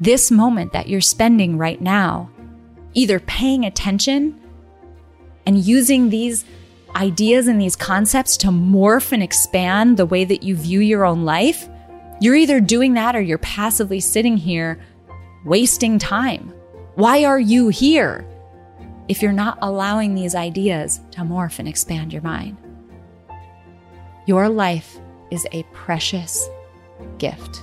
this moment that you're spending right now, either paying attention and using these ideas and these concepts to morph and expand the way that you view your own life, you're either doing that or you're passively sitting here wasting time. Why are you here if you're not allowing these ideas to morph and expand your mind? Your life is a precious gift.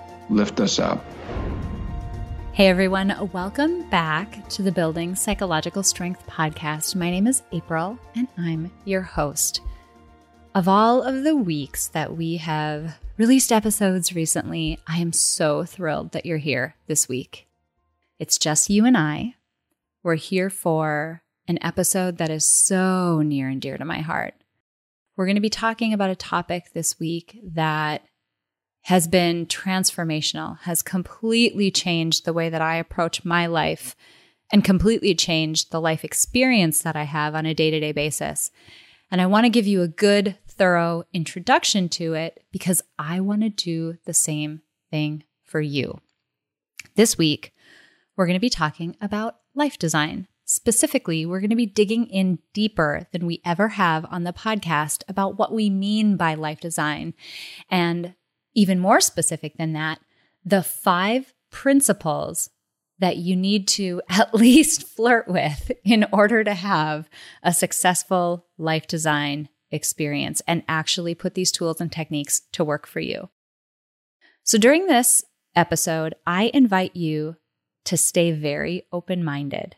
lift us up. Hey everyone, welcome back to the Building Psychological Strength podcast. My name is April and I'm your host. Of all of the weeks that we have released episodes recently, I am so thrilled that you're here this week. It's just you and I. We're here for an episode that is so near and dear to my heart. We're going to be talking about a topic this week that has been transformational, has completely changed the way that I approach my life and completely changed the life experience that I have on a day to day basis. And I want to give you a good, thorough introduction to it because I want to do the same thing for you. This week, we're going to be talking about life design. Specifically, we're going to be digging in deeper than we ever have on the podcast about what we mean by life design and even more specific than that, the five principles that you need to at least flirt with in order to have a successful life design experience and actually put these tools and techniques to work for you. So during this episode, I invite you to stay very open minded.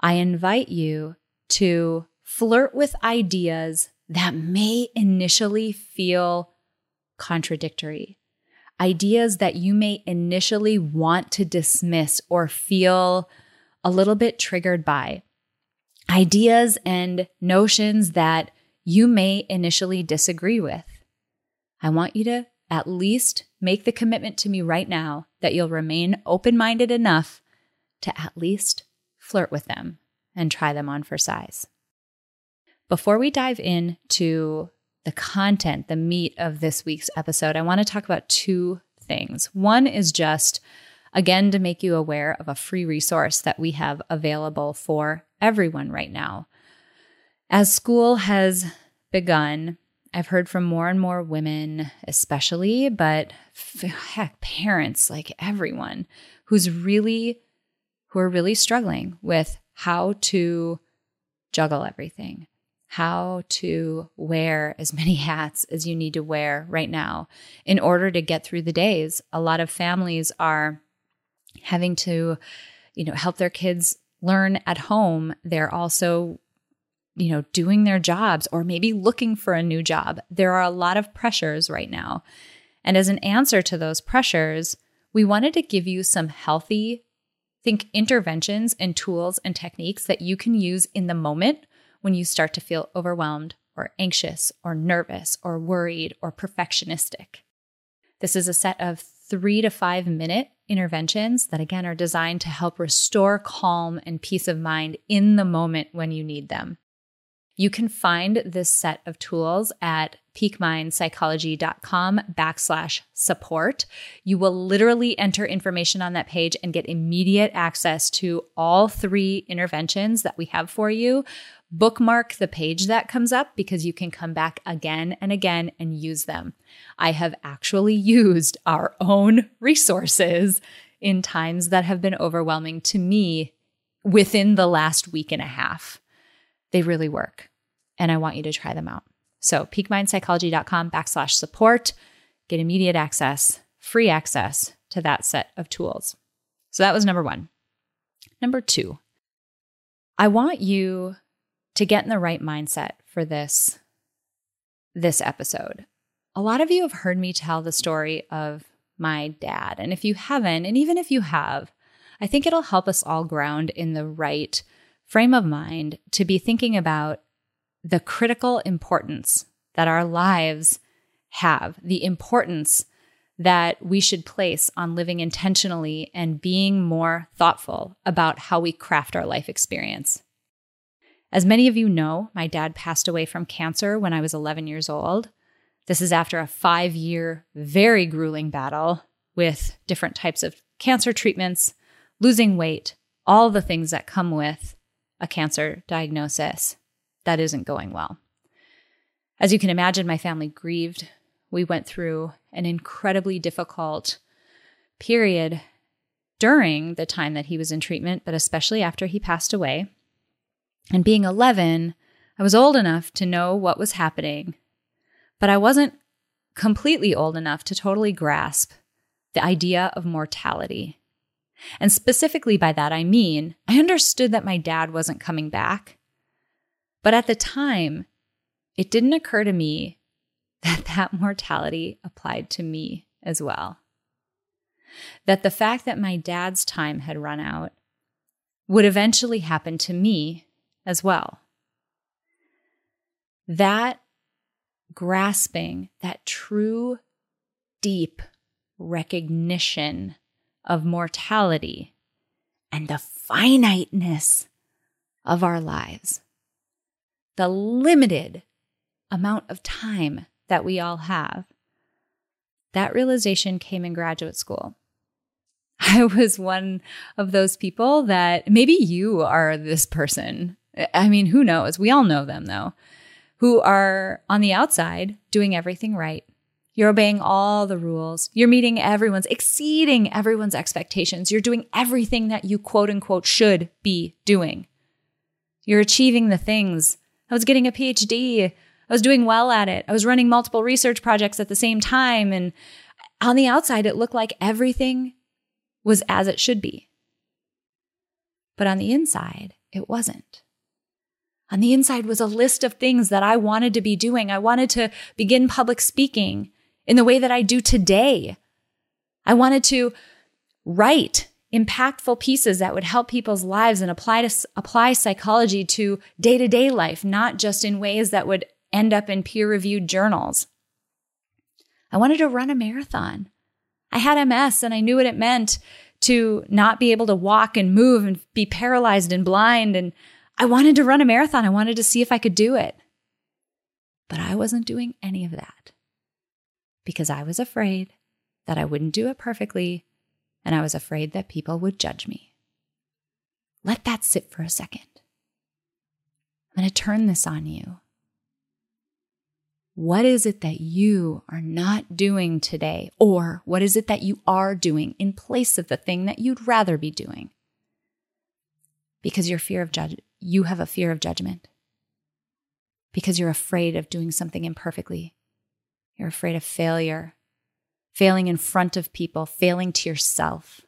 I invite you to flirt with ideas that may initially feel contradictory. Ideas that you may initially want to dismiss or feel a little bit triggered by. Ideas and notions that you may initially disagree with. I want you to at least make the commitment to me right now that you'll remain open minded enough to at least flirt with them and try them on for size. Before we dive into the content, the meat of this week's episode, I want to talk about two things. One is just, again, to make you aware of a free resource that we have available for everyone right now. As school has begun, I've heard from more and more women, especially, but heck, parents, like everyone, who's really, who are really struggling with how to juggle everything how to wear as many hats as you need to wear right now in order to get through the days. A lot of families are having to, you know, help their kids learn at home. They're also, you know, doing their jobs or maybe looking for a new job. There are a lot of pressures right now. And as an answer to those pressures, we wanted to give you some healthy think interventions and tools and techniques that you can use in the moment when you start to feel overwhelmed or anxious or nervous or worried or perfectionistic. This is a set of three to five minute interventions that, again, are designed to help restore calm and peace of mind in the moment when you need them. You can find this set of tools at peakmindpsychology.com backslash support. You will literally enter information on that page and get immediate access to all three interventions that we have for you. Bookmark the page that comes up because you can come back again and again and use them. I have actually used our own resources in times that have been overwhelming to me within the last week and a half. They really work. And I want you to try them out. So peakmindpsychology.com backslash support, get immediate access, free access to that set of tools. So that was number one. Number two, I want you to get in the right mindset for this, this episode. A lot of you have heard me tell the story of my dad. And if you haven't, and even if you have, I think it'll help us all ground in the right frame of mind to be thinking about the critical importance that our lives have, the importance that we should place on living intentionally and being more thoughtful about how we craft our life experience. As many of you know, my dad passed away from cancer when I was 11 years old. This is after a five year, very grueling battle with different types of cancer treatments, losing weight, all the things that come with a cancer diagnosis that isn't going well. As you can imagine, my family grieved. We went through an incredibly difficult period during the time that he was in treatment, but especially after he passed away. And being 11, I was old enough to know what was happening, but I wasn't completely old enough to totally grasp the idea of mortality. And specifically by that, I mean, I understood that my dad wasn't coming back. But at the time, it didn't occur to me that that mortality applied to me as well. That the fact that my dad's time had run out would eventually happen to me as well. That grasping, that true, deep recognition of mortality and the finiteness of our lives, the limited amount of time that we all have. That realization came in graduate school. I was one of those people that maybe you are this person I mean, who knows? We all know them though, who are on the outside doing everything right. You're obeying all the rules. You're meeting everyone's, exceeding everyone's expectations. You're doing everything that you quote unquote should be doing. You're achieving the things. I was getting a PhD. I was doing well at it. I was running multiple research projects at the same time. And on the outside, it looked like everything was as it should be. But on the inside, it wasn't. On the inside was a list of things that I wanted to be doing. I wanted to begin public speaking in the way that I do today. I wanted to write impactful pieces that would help people's lives and apply to apply psychology to day-to-day life, not just in ways that would end up in peer-reviewed journals. I wanted to run a marathon. I had MS and I knew what it meant to not be able to walk and move and be paralyzed and blind and I wanted to run a marathon. I wanted to see if I could do it. But I wasn't doing any of that because I was afraid that I wouldn't do it perfectly and I was afraid that people would judge me. Let that sit for a second. I'm going to turn this on you. What is it that you are not doing today? Or what is it that you are doing in place of the thing that you'd rather be doing? Because your fear of judge, you have a fear of judgment because you're afraid of doing something imperfectly. You're afraid of failure, failing in front of people, failing to yourself.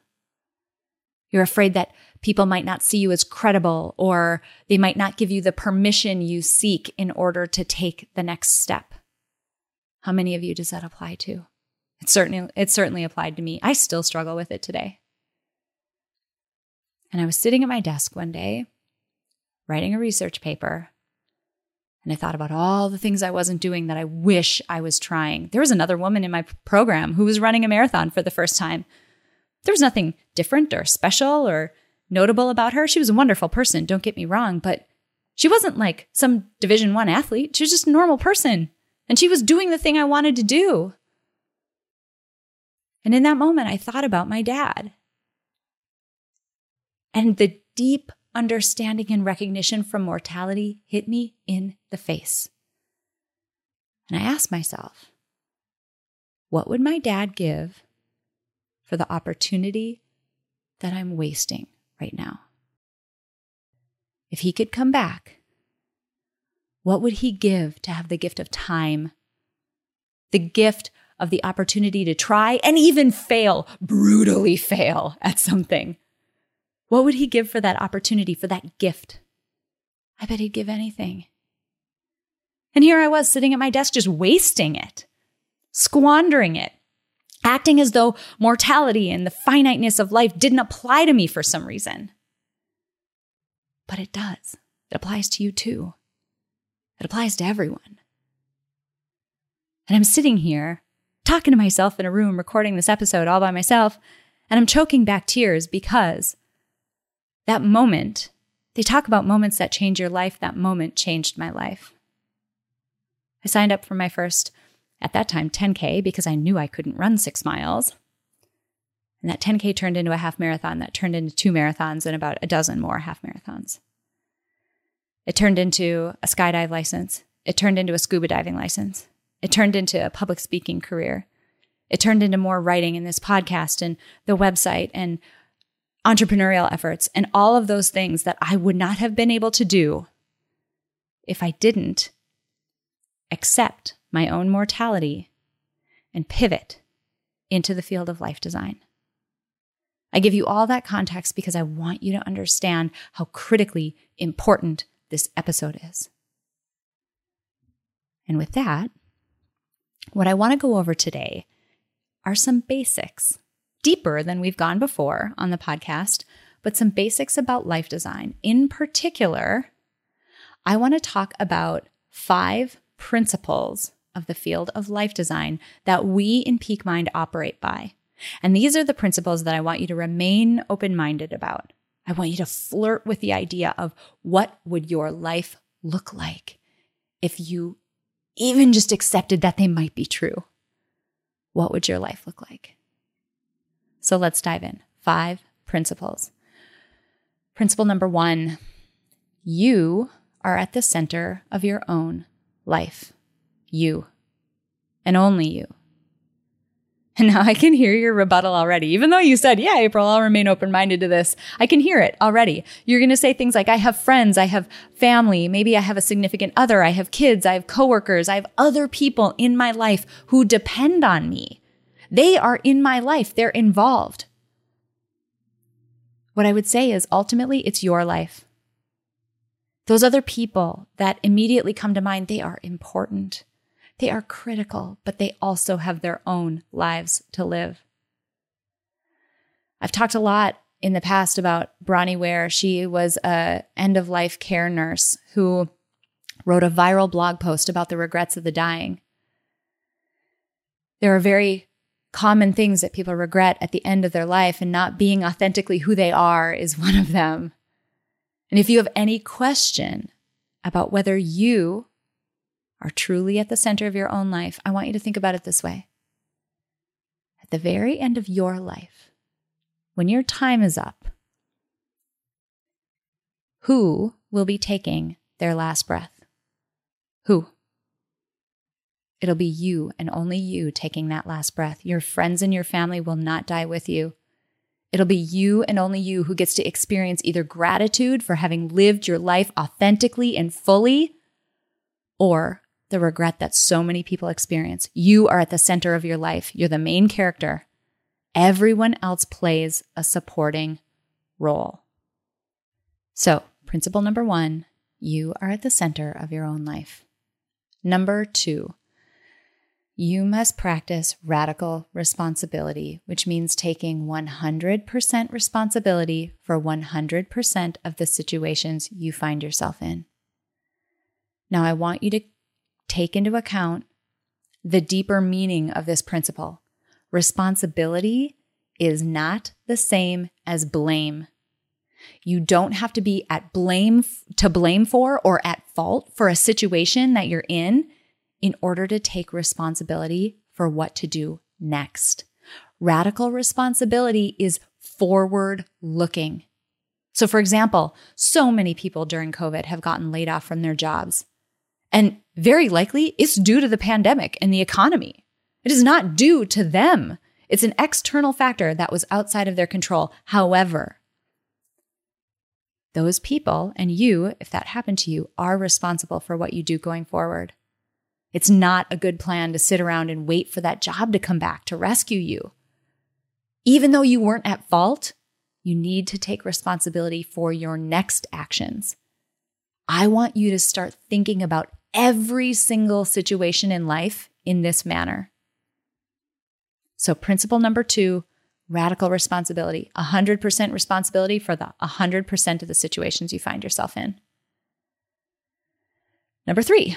You're afraid that people might not see you as credible or they might not give you the permission you seek in order to take the next step. How many of you does that apply to? It certainly it certainly applied to me. I still struggle with it today. And I was sitting at my desk one day writing a research paper. And I thought about all the things I wasn't doing that I wish I was trying. There was another woman in my program who was running a marathon for the first time. There was nothing different or special or notable about her. She was a wonderful person, don't get me wrong, but she wasn't like some division 1 athlete. She was just a normal person, and she was doing the thing I wanted to do. And in that moment, I thought about my dad and the deep understanding and recognition from mortality hit me in the face. And I asked myself, what would my dad give for the opportunity that I'm wasting right now? If he could come back, what would he give to have the gift of time? The gift of the opportunity to try and even fail, brutally fail at something. What would he give for that opportunity, for that gift? I bet he'd give anything. And here I was sitting at my desk just wasting it, squandering it, acting as though mortality and the finiteness of life didn't apply to me for some reason. But it does. It applies to you too. It applies to everyone. And I'm sitting here talking to myself in a room recording this episode all by myself, and I'm choking back tears because that moment, they talk about moments that change your life. That moment changed my life. I signed up for my first, at that time, 10K because I knew I couldn't run six miles. And that 10K turned into a half marathon that turned into two marathons and about a dozen more half marathons. It turned into a skydive license. It turned into a scuba diving license. It turned into a public speaking career. It turned into more writing in this podcast and the website and entrepreneurial efforts and all of those things that I would not have been able to do if I didn't accept my own mortality and pivot into the field of life design. I give you all that context because I want you to understand how critically important this episode is. And with that, what I want to go over today are some basics, deeper than we've gone before on the podcast, but some basics about life design. In particular, I want to talk about five principles of the field of life design that we in Peak Mind operate by. And these are the principles that I want you to remain open minded about. I want you to flirt with the idea of what would your life look like if you even just accepted that they might be true. What would your life look like? So let's dive in. Five principles. Principle number one you are at the center of your own life. You, and only you. And now I can hear your rebuttal already. Even though you said, yeah, April, I'll remain open minded to this, I can hear it already. You're going to say things like, I have friends, I have family, maybe I have a significant other, I have kids, I have coworkers, I have other people in my life who depend on me. They are in my life, they're involved. What I would say is ultimately, it's your life. Those other people that immediately come to mind, they are important. They are critical, but they also have their own lives to live. I've talked a lot in the past about Bronnie Ware. She was a end of life care nurse who wrote a viral blog post about the regrets of the dying. There are very common things that people regret at the end of their life, and not being authentically who they are is one of them. And if you have any question about whether you are truly at the center of your own life, I want you to think about it this way. At the very end of your life, when your time is up, who will be taking their last breath? Who? It'll be you and only you taking that last breath. Your friends and your family will not die with you. It'll be you and only you who gets to experience either gratitude for having lived your life authentically and fully, or the regret that so many people experience. You are at the center of your life, you're the main character. Everyone else plays a supporting role. So, principle number one you are at the center of your own life. Number two, you must practice radical responsibility, which means taking 100% responsibility for 100% of the situations you find yourself in. Now, I want you to take into account the deeper meaning of this principle. Responsibility is not the same as blame. You don't have to be at blame to blame for or at fault for a situation that you're in in order to take responsibility for what to do next. Radical responsibility is forward looking. So, for example, so many people during COVID have gotten laid off from their jobs. And very likely it's due to the pandemic and the economy. It is not due to them. It's an external factor that was outside of their control. However, those people and you, if that happened to you, are responsible for what you do going forward. It's not a good plan to sit around and wait for that job to come back to rescue you. Even though you weren't at fault, you need to take responsibility for your next actions. I want you to start thinking about every single situation in life in this manner. So, principle number two radical responsibility 100% responsibility for the 100% of the situations you find yourself in. Number three,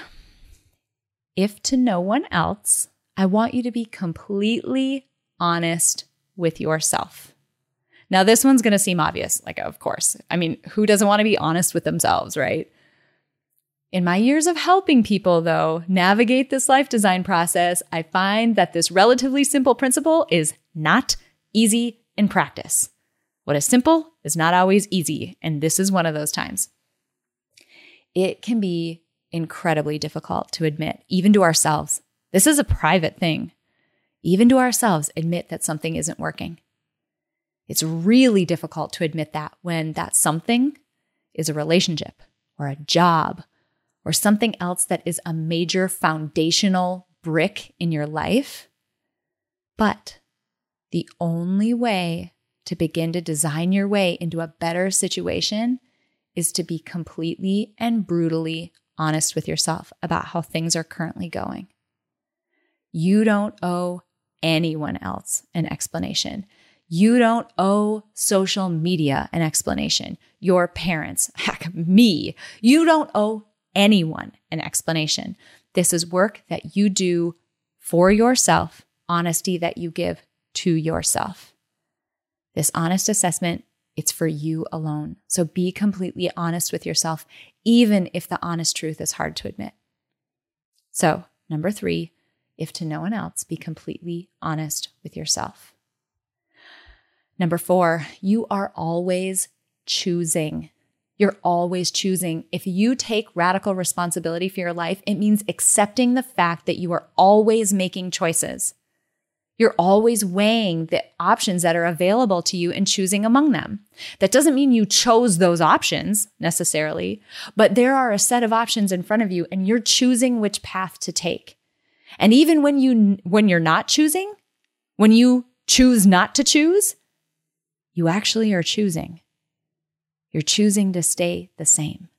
if to no one else, I want you to be completely honest with yourself. Now, this one's going to seem obvious, like, of course. I mean, who doesn't want to be honest with themselves, right? In my years of helping people, though, navigate this life design process, I find that this relatively simple principle is not easy in practice. What is simple is not always easy, and this is one of those times. It can be incredibly difficult to admit, even to ourselves. This is a private thing. Even to ourselves, admit that something isn't working. It's really difficult to admit that when that something is a relationship or a job or something else that is a major foundational brick in your life. But the only way to begin to design your way into a better situation is to be completely and brutally honest with yourself about how things are currently going. You don't owe anyone else an explanation. You don't owe social media an explanation. Your parents, heck, me. You don't owe anyone an explanation. This is work that you do for yourself, honesty that you give to yourself. This honest assessment, it's for you alone. So be completely honest with yourself, even if the honest truth is hard to admit. So, number three, if to no one else, be completely honest with yourself. Number four, you are always choosing. You're always choosing. If you take radical responsibility for your life, it means accepting the fact that you are always making choices. You're always weighing the options that are available to you and choosing among them. That doesn't mean you chose those options necessarily, but there are a set of options in front of you and you're choosing which path to take. And even when you when you're not choosing, when you choose not to choose, you actually are choosing. You're choosing to stay the same.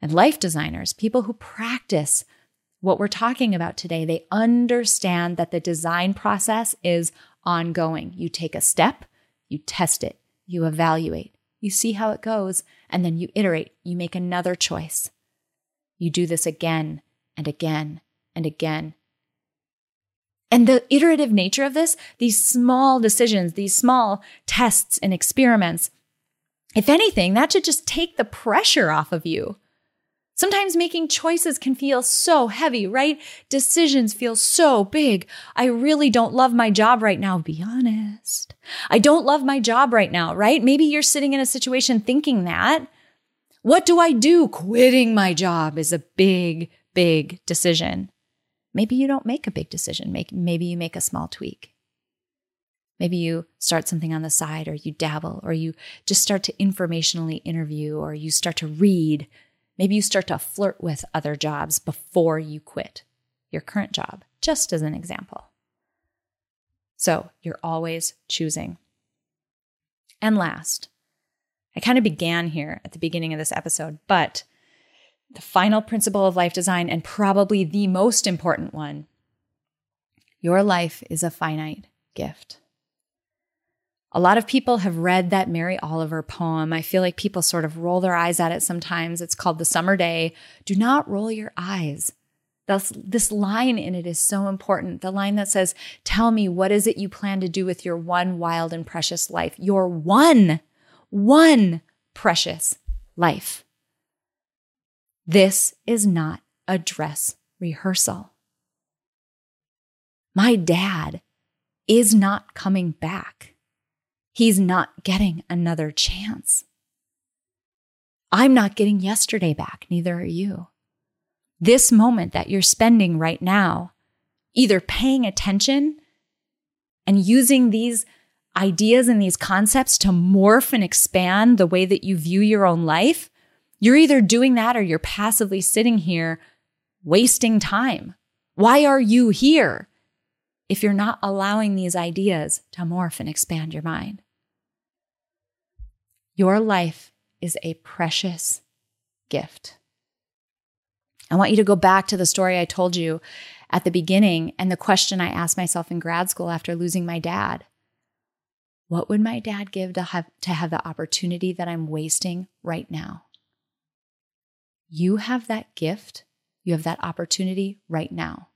And life designers, people who practice what we're talking about today, they understand that the design process is ongoing. You take a step, you test it, you evaluate, you see how it goes, and then you iterate, you make another choice. You do this again and again and again. And the iterative nature of this, these small decisions, these small tests and experiments, if anything, that should just take the pressure off of you. Sometimes making choices can feel so heavy, right? Decisions feel so big. I really don't love my job right now. Be honest. I don't love my job right now, right? Maybe you're sitting in a situation thinking that. What do I do? Quitting my job is a big, big decision. Maybe you don't make a big decision. maybe you make a small tweak. Maybe you start something on the side, or you dabble, or you just start to informationally interview, or you start to read Maybe you start to flirt with other jobs before you quit your current job, just as an example. So you're always choosing. And last, I kind of began here at the beginning of this episode, but the final principle of life design, and probably the most important one your life is a finite gift. A lot of people have read that Mary Oliver poem. I feel like people sort of roll their eyes at it sometimes. It's called The Summer Day. Do not roll your eyes. This, this line in it is so important. The line that says, Tell me, what is it you plan to do with your one wild and precious life? Your one, one precious life. This is not a dress rehearsal. My dad is not coming back he's not getting another chance. I'm not getting yesterday back, neither are you. This moment that you're spending right now, either paying attention and using these ideas and these concepts to morph and expand the way that you view your own life, you're either doing that or you're passively sitting here wasting time. Why are you here if you're not allowing these ideas to morph and expand your mind? Your life is a precious gift. I want you to go back to the story I told you at the beginning and the question I asked myself in grad school after losing my dad. What would my dad give to have, to have the opportunity that I'm wasting right now? You have that gift. You have that opportunity right now.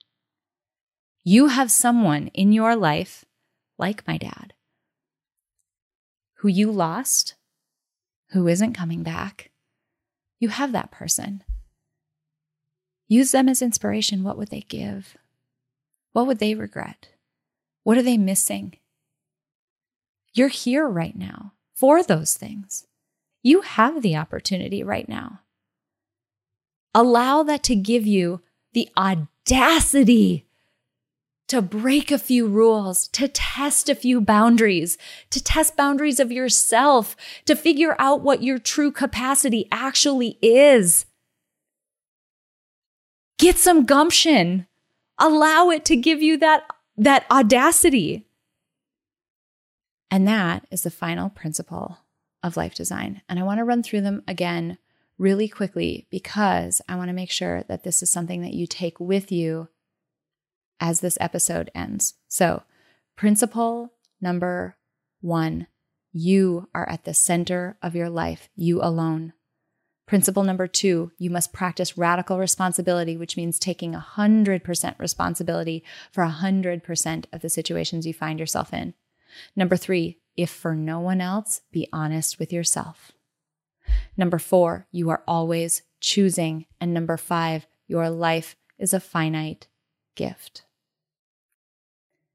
You have someone in your life, like my dad, who you lost, who isn't coming back. You have that person. Use them as inspiration. What would they give? What would they regret? What are they missing? You're here right now for those things. You have the opportunity right now. Allow that to give you the audacity to break a few rules, to test a few boundaries, to test boundaries of yourself, to figure out what your true capacity actually is. Get some gumption. Allow it to give you that, that audacity. And that is the final principle of life design. And I want to run through them again really quickly because I want to make sure that this is something that you take with you as this episode ends. So, principle number one you are at the center of your life, you alone. Principle number two, you must practice radical responsibility, which means taking 100% responsibility for 100% of the situations you find yourself in. Number three, if for no one else, be honest with yourself. Number four, you are always choosing. And number five, your life is a finite gift.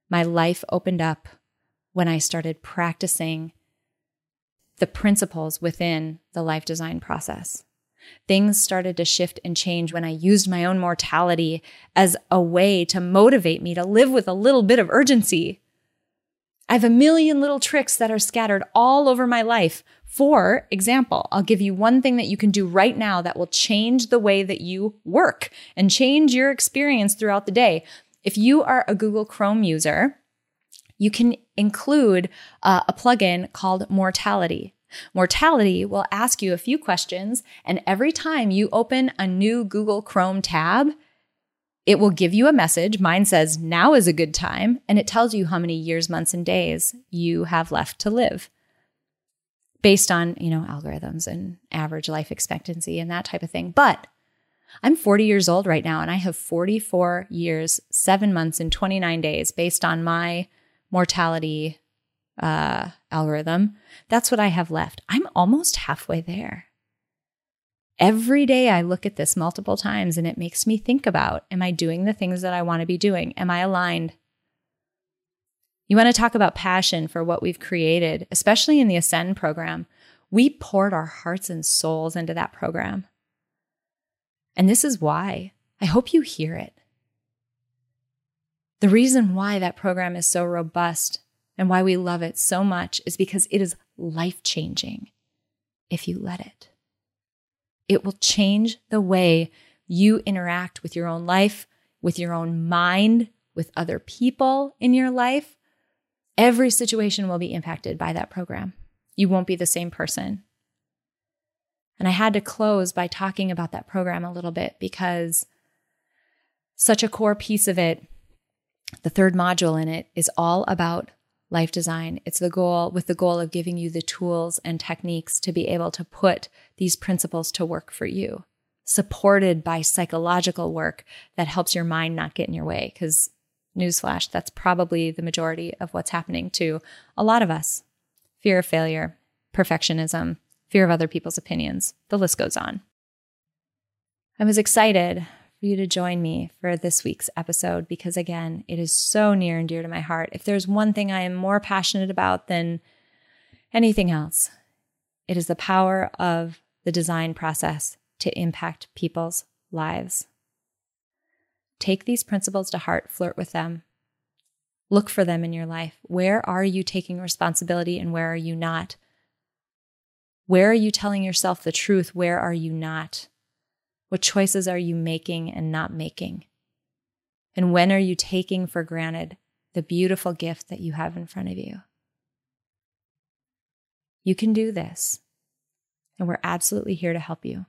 My life opened up when I started practicing the principles within the life design process. Things started to shift and change when I used my own mortality as a way to motivate me to live with a little bit of urgency. I have a million little tricks that are scattered all over my life. For example, I'll give you one thing that you can do right now that will change the way that you work and change your experience throughout the day. If you are a Google Chrome user, you can include uh, a plugin called Mortality. Mortality will ask you a few questions, and every time you open a new Google Chrome tab, it will give you a message. Mine says, now is a good time, and it tells you how many years, months, and days you have left to live based on, you know, algorithms and average life expectancy and that type of thing. But I'm 40 years old right now, and I have 44 years, seven months, and 29 days based on my mortality uh, algorithm. That's what I have left. I'm almost halfway there. Every day I look at this multiple times and it makes me think about Am I doing the things that I want to be doing? Am I aligned? You want to talk about passion for what we've created, especially in the Ascend program. We poured our hearts and souls into that program. And this is why. I hope you hear it. The reason why that program is so robust and why we love it so much is because it is life changing if you let it. It will change the way you interact with your own life, with your own mind, with other people in your life. Every situation will be impacted by that program. You won't be the same person. And I had to close by talking about that program a little bit because such a core piece of it, the third module in it, is all about life design. It's the goal with the goal of giving you the tools and techniques to be able to put these principles to work for you, supported by psychological work that helps your mind not get in your way. Because, newsflash, that's probably the majority of what's happening to a lot of us fear of failure, perfectionism, fear of other people's opinions. The list goes on. I was excited for you to join me for this week's episode because, again, it is so near and dear to my heart. If there's one thing I am more passionate about than anything else, it is the power of the design process to impact people's lives. Take these principles to heart, flirt with them, Look for them in your life. Where are you taking responsibility and where are you not? Where are you telling yourself the truth? Where are you not? What choices are you making and not making? And when are you taking for granted the beautiful gift that you have in front of you? You can do this, and we're absolutely here to help you.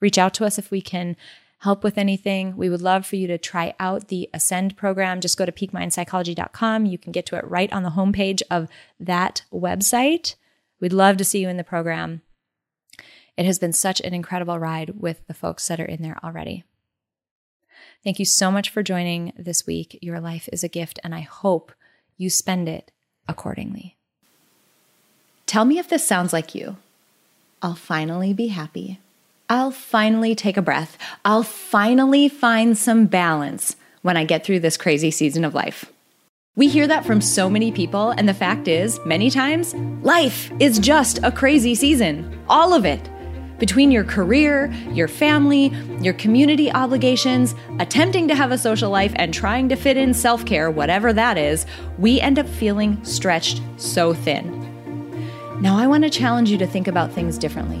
Reach out to us if we can help with anything. We would love for you to try out the Ascend program. Just go to peakmindpsychology.com. You can get to it right on the homepage of that website. We'd love to see you in the program. It has been such an incredible ride with the folks that are in there already. Thank you so much for joining this week. Your life is a gift, and I hope you spend it accordingly. Tell me if this sounds like you. I'll finally be happy. I'll finally take a breath. I'll finally find some balance when I get through this crazy season of life. We hear that from so many people, and the fact is, many times, life is just a crazy season. All of it. Between your career, your family, your community obligations, attempting to have a social life, and trying to fit in self care, whatever that is, we end up feeling stretched so thin. Now, I want to challenge you to think about things differently.